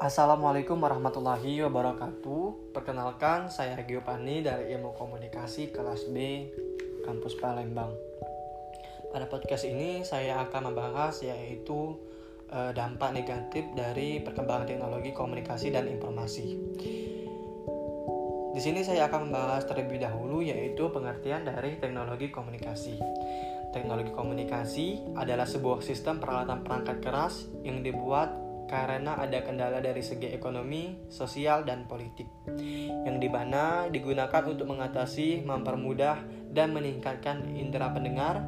Assalamualaikum warahmatullahi wabarakatuh. Perkenalkan, saya Giopani dari Ilmu Komunikasi kelas B Kampus Palembang. Pada podcast ini saya akan membahas yaitu eh, dampak negatif dari perkembangan teknologi komunikasi dan informasi. Di sini saya akan membahas terlebih dahulu yaitu pengertian dari teknologi komunikasi. Teknologi komunikasi adalah sebuah sistem peralatan perangkat keras yang dibuat karena ada kendala dari segi ekonomi, sosial, dan politik yang di mana digunakan untuk mengatasi, mempermudah, dan meningkatkan indera pendengar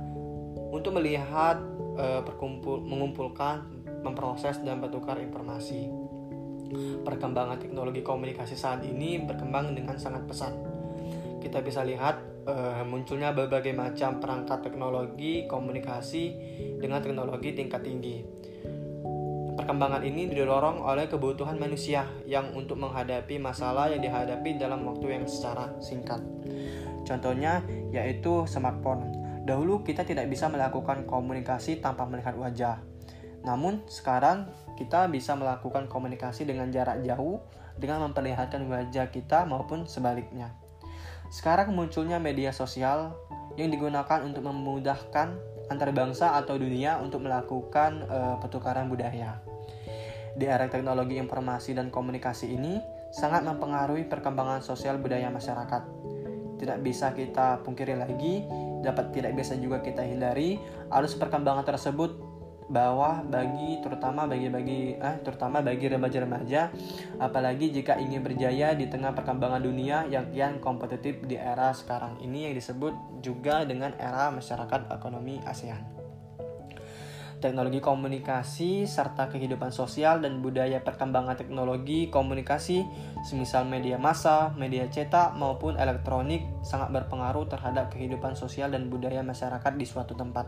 untuk melihat, e, berkumpul, mengumpulkan, memproses, dan bertukar informasi. Perkembangan teknologi komunikasi saat ini berkembang dengan sangat pesat. Kita bisa lihat e, munculnya berbagai macam perangkat teknologi komunikasi dengan teknologi tingkat tinggi Perkembangan ini didorong oleh kebutuhan manusia yang untuk menghadapi masalah yang dihadapi dalam waktu yang secara singkat. Contohnya yaitu smartphone. Dahulu kita tidak bisa melakukan komunikasi tanpa melihat wajah. Namun sekarang kita bisa melakukan komunikasi dengan jarak jauh dengan memperlihatkan wajah kita maupun sebaliknya. Sekarang munculnya media sosial yang digunakan untuk memudahkan antar bangsa atau dunia untuk melakukan uh, pertukaran budaya. Di era teknologi informasi dan komunikasi ini sangat mempengaruhi perkembangan sosial budaya masyarakat. Tidak bisa kita pungkiri lagi, dapat tidak bisa juga kita hindari, arus perkembangan tersebut bahwa bagi terutama bagi bagi eh, terutama bagi remaja-remaja apalagi jika ingin berjaya di tengah perkembangan dunia yang kian kompetitif di era sekarang ini yang disebut juga dengan era masyarakat ekonomi ASEAN teknologi komunikasi, serta kehidupan sosial dan budaya perkembangan teknologi komunikasi, semisal media massa, media cetak, maupun elektronik, sangat berpengaruh terhadap kehidupan sosial dan budaya masyarakat di suatu tempat.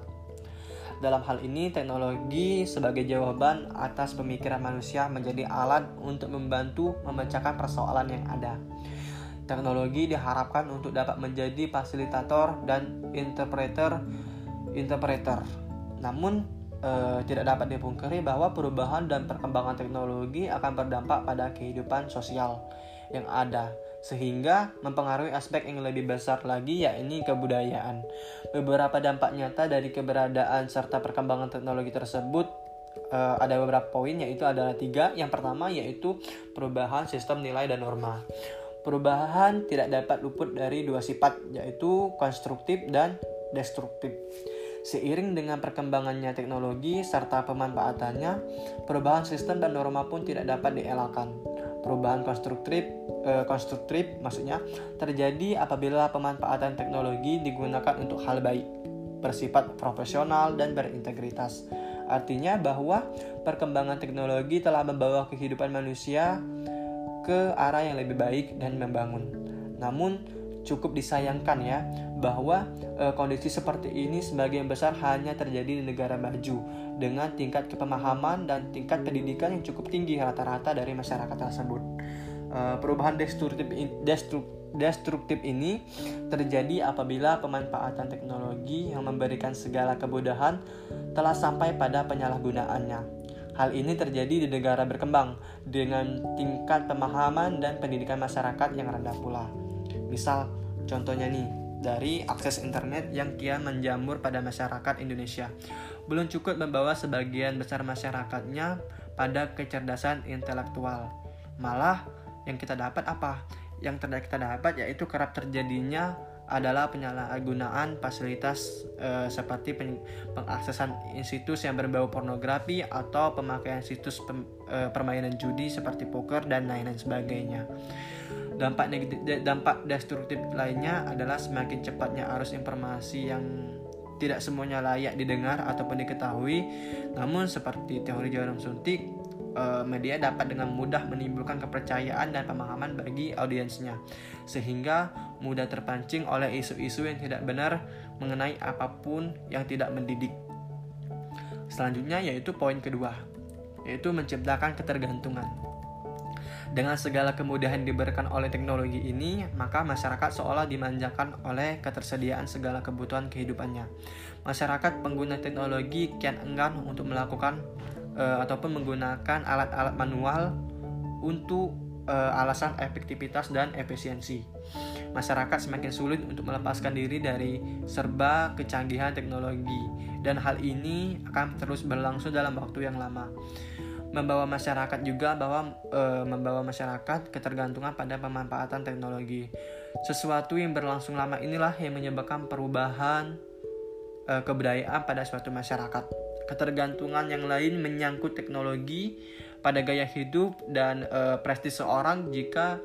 Dalam hal ini, teknologi sebagai jawaban atas pemikiran manusia menjadi alat untuk membantu memecahkan persoalan yang ada. Teknologi diharapkan untuk dapat menjadi fasilitator dan interpreter interpreter. Namun, eh, tidak dapat dipungkiri bahwa perubahan dan perkembangan teknologi akan berdampak pada kehidupan sosial yang ada sehingga mempengaruhi aspek yang lebih besar lagi yakni kebudayaan. Beberapa dampak nyata dari keberadaan serta perkembangan teknologi tersebut uh, ada beberapa poin yaitu adalah tiga. Yang pertama yaitu perubahan sistem nilai dan norma. Perubahan tidak dapat luput dari dua sifat yaitu konstruktif dan destruktif. Seiring dengan perkembangannya teknologi serta pemanfaatannya, perubahan sistem dan norma pun tidak dapat dielakkan. Perubahan konstruktif, eh, konstruktif maksudnya terjadi apabila pemanfaatan teknologi digunakan untuk hal baik, bersifat profesional dan berintegritas. Artinya bahwa perkembangan teknologi telah membawa kehidupan manusia ke arah yang lebih baik dan membangun. Namun, cukup disayangkan ya bahwa e, kondisi seperti ini sebagian besar hanya terjadi di negara maju dengan tingkat kepemahaman dan tingkat pendidikan yang cukup tinggi rata-rata dari masyarakat tersebut. E, perubahan destruktif destruktif ini terjadi apabila pemanfaatan teknologi yang memberikan segala kemudahan telah sampai pada penyalahgunaannya. Hal ini terjadi di negara berkembang dengan tingkat pemahaman dan pendidikan masyarakat yang rendah pula. Misal, contohnya nih, dari akses internet yang kian menjamur pada masyarakat Indonesia. Belum cukup membawa sebagian besar masyarakatnya pada kecerdasan intelektual. Malah, yang kita dapat apa? Yang kita dapat yaitu kerap terjadinya adalah penyalahgunaan fasilitas e, seperti pengaksesan situs yang berbau pornografi atau pemakaian situs pem, e, permainan judi seperti poker dan lain-lain sebagainya. Dampak dampak destruktif lainnya adalah semakin cepatnya arus informasi yang tidak semuanya layak didengar ataupun diketahui. Namun seperti teori jarum suntik, eh, media dapat dengan mudah menimbulkan kepercayaan dan pemahaman bagi audiensnya, sehingga mudah terpancing oleh isu-isu yang tidak benar mengenai apa pun yang tidak mendidik. Selanjutnya yaitu poin kedua, yaitu menciptakan ketergantungan. Dengan segala kemudahan diberikan oleh teknologi ini, maka masyarakat seolah dimanjakan oleh ketersediaan segala kebutuhan kehidupannya. Masyarakat pengguna teknologi kian enggan untuk melakukan uh, ataupun menggunakan alat-alat manual untuk uh, alasan efektivitas dan efisiensi. Masyarakat semakin sulit untuk melepaskan diri dari serba kecanggihan teknologi dan hal ini akan terus berlangsung dalam waktu yang lama membawa masyarakat juga bahwa e, membawa masyarakat ketergantungan pada pemanfaatan teknologi. Sesuatu yang berlangsung lama inilah yang menyebabkan perubahan e, kebudayaan pada suatu masyarakat. Ketergantungan yang lain menyangkut teknologi pada gaya hidup dan e, prestis seorang jika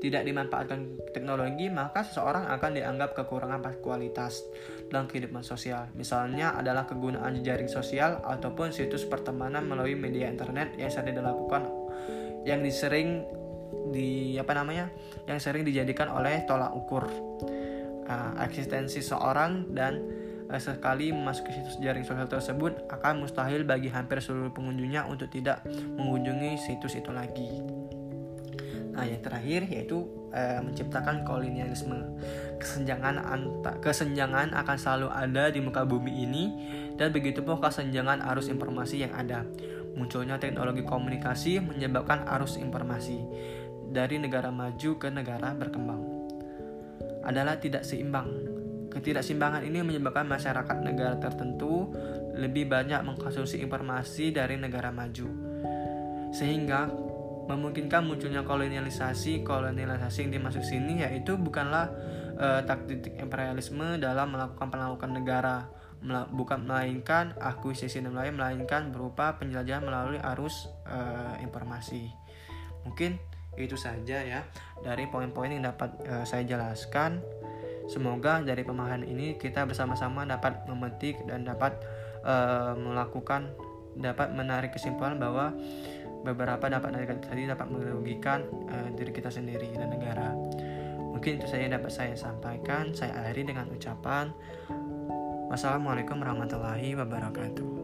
tidak dimanfaatkan teknologi, maka seseorang akan dianggap kekurangan kualitas dalam kehidupan sosial. Misalnya adalah kegunaan jaring sosial ataupun situs pertemanan melalui media internet yang sering dilakukan yang disering di apa namanya yang sering dijadikan oleh tolak ukur uh, eksistensi seorang dan uh, sekali memasuki situs jaring sosial tersebut akan mustahil bagi hampir seluruh pengunjungnya untuk tidak mengunjungi situs itu lagi. Nah, yang terakhir yaitu e, menciptakan kolonialisme. Kesenjangan anta, kesenjangan akan selalu ada di muka bumi ini dan begitu pun kesenjangan arus informasi yang ada. Munculnya teknologi komunikasi menyebabkan arus informasi dari negara maju ke negara berkembang adalah tidak seimbang. Ketidakseimbangan ini menyebabkan masyarakat negara tertentu lebih banyak mengkonsumsi informasi dari negara maju. Sehingga memungkinkan munculnya kolonialisasi kolonialisasi yang dimaksud sini yaitu bukanlah uh, taktik imperialisme dalam melakukan penaklukan negara bukan melainkan akuisisi lain melainkan berupa penjelajahan melalui arus uh, informasi mungkin itu saja ya dari poin-poin yang dapat uh, saya jelaskan semoga dari pemahaman ini kita bersama-sama dapat memetik dan dapat uh, melakukan dapat menarik kesimpulan bahwa beberapa dapat dari tadi dapat merugikan uh, diri kita sendiri dan negara. Mungkin itu saja dapat saya sampaikan. Saya akhiri dengan ucapan Wassalamualaikum warahmatullahi wabarakatuh.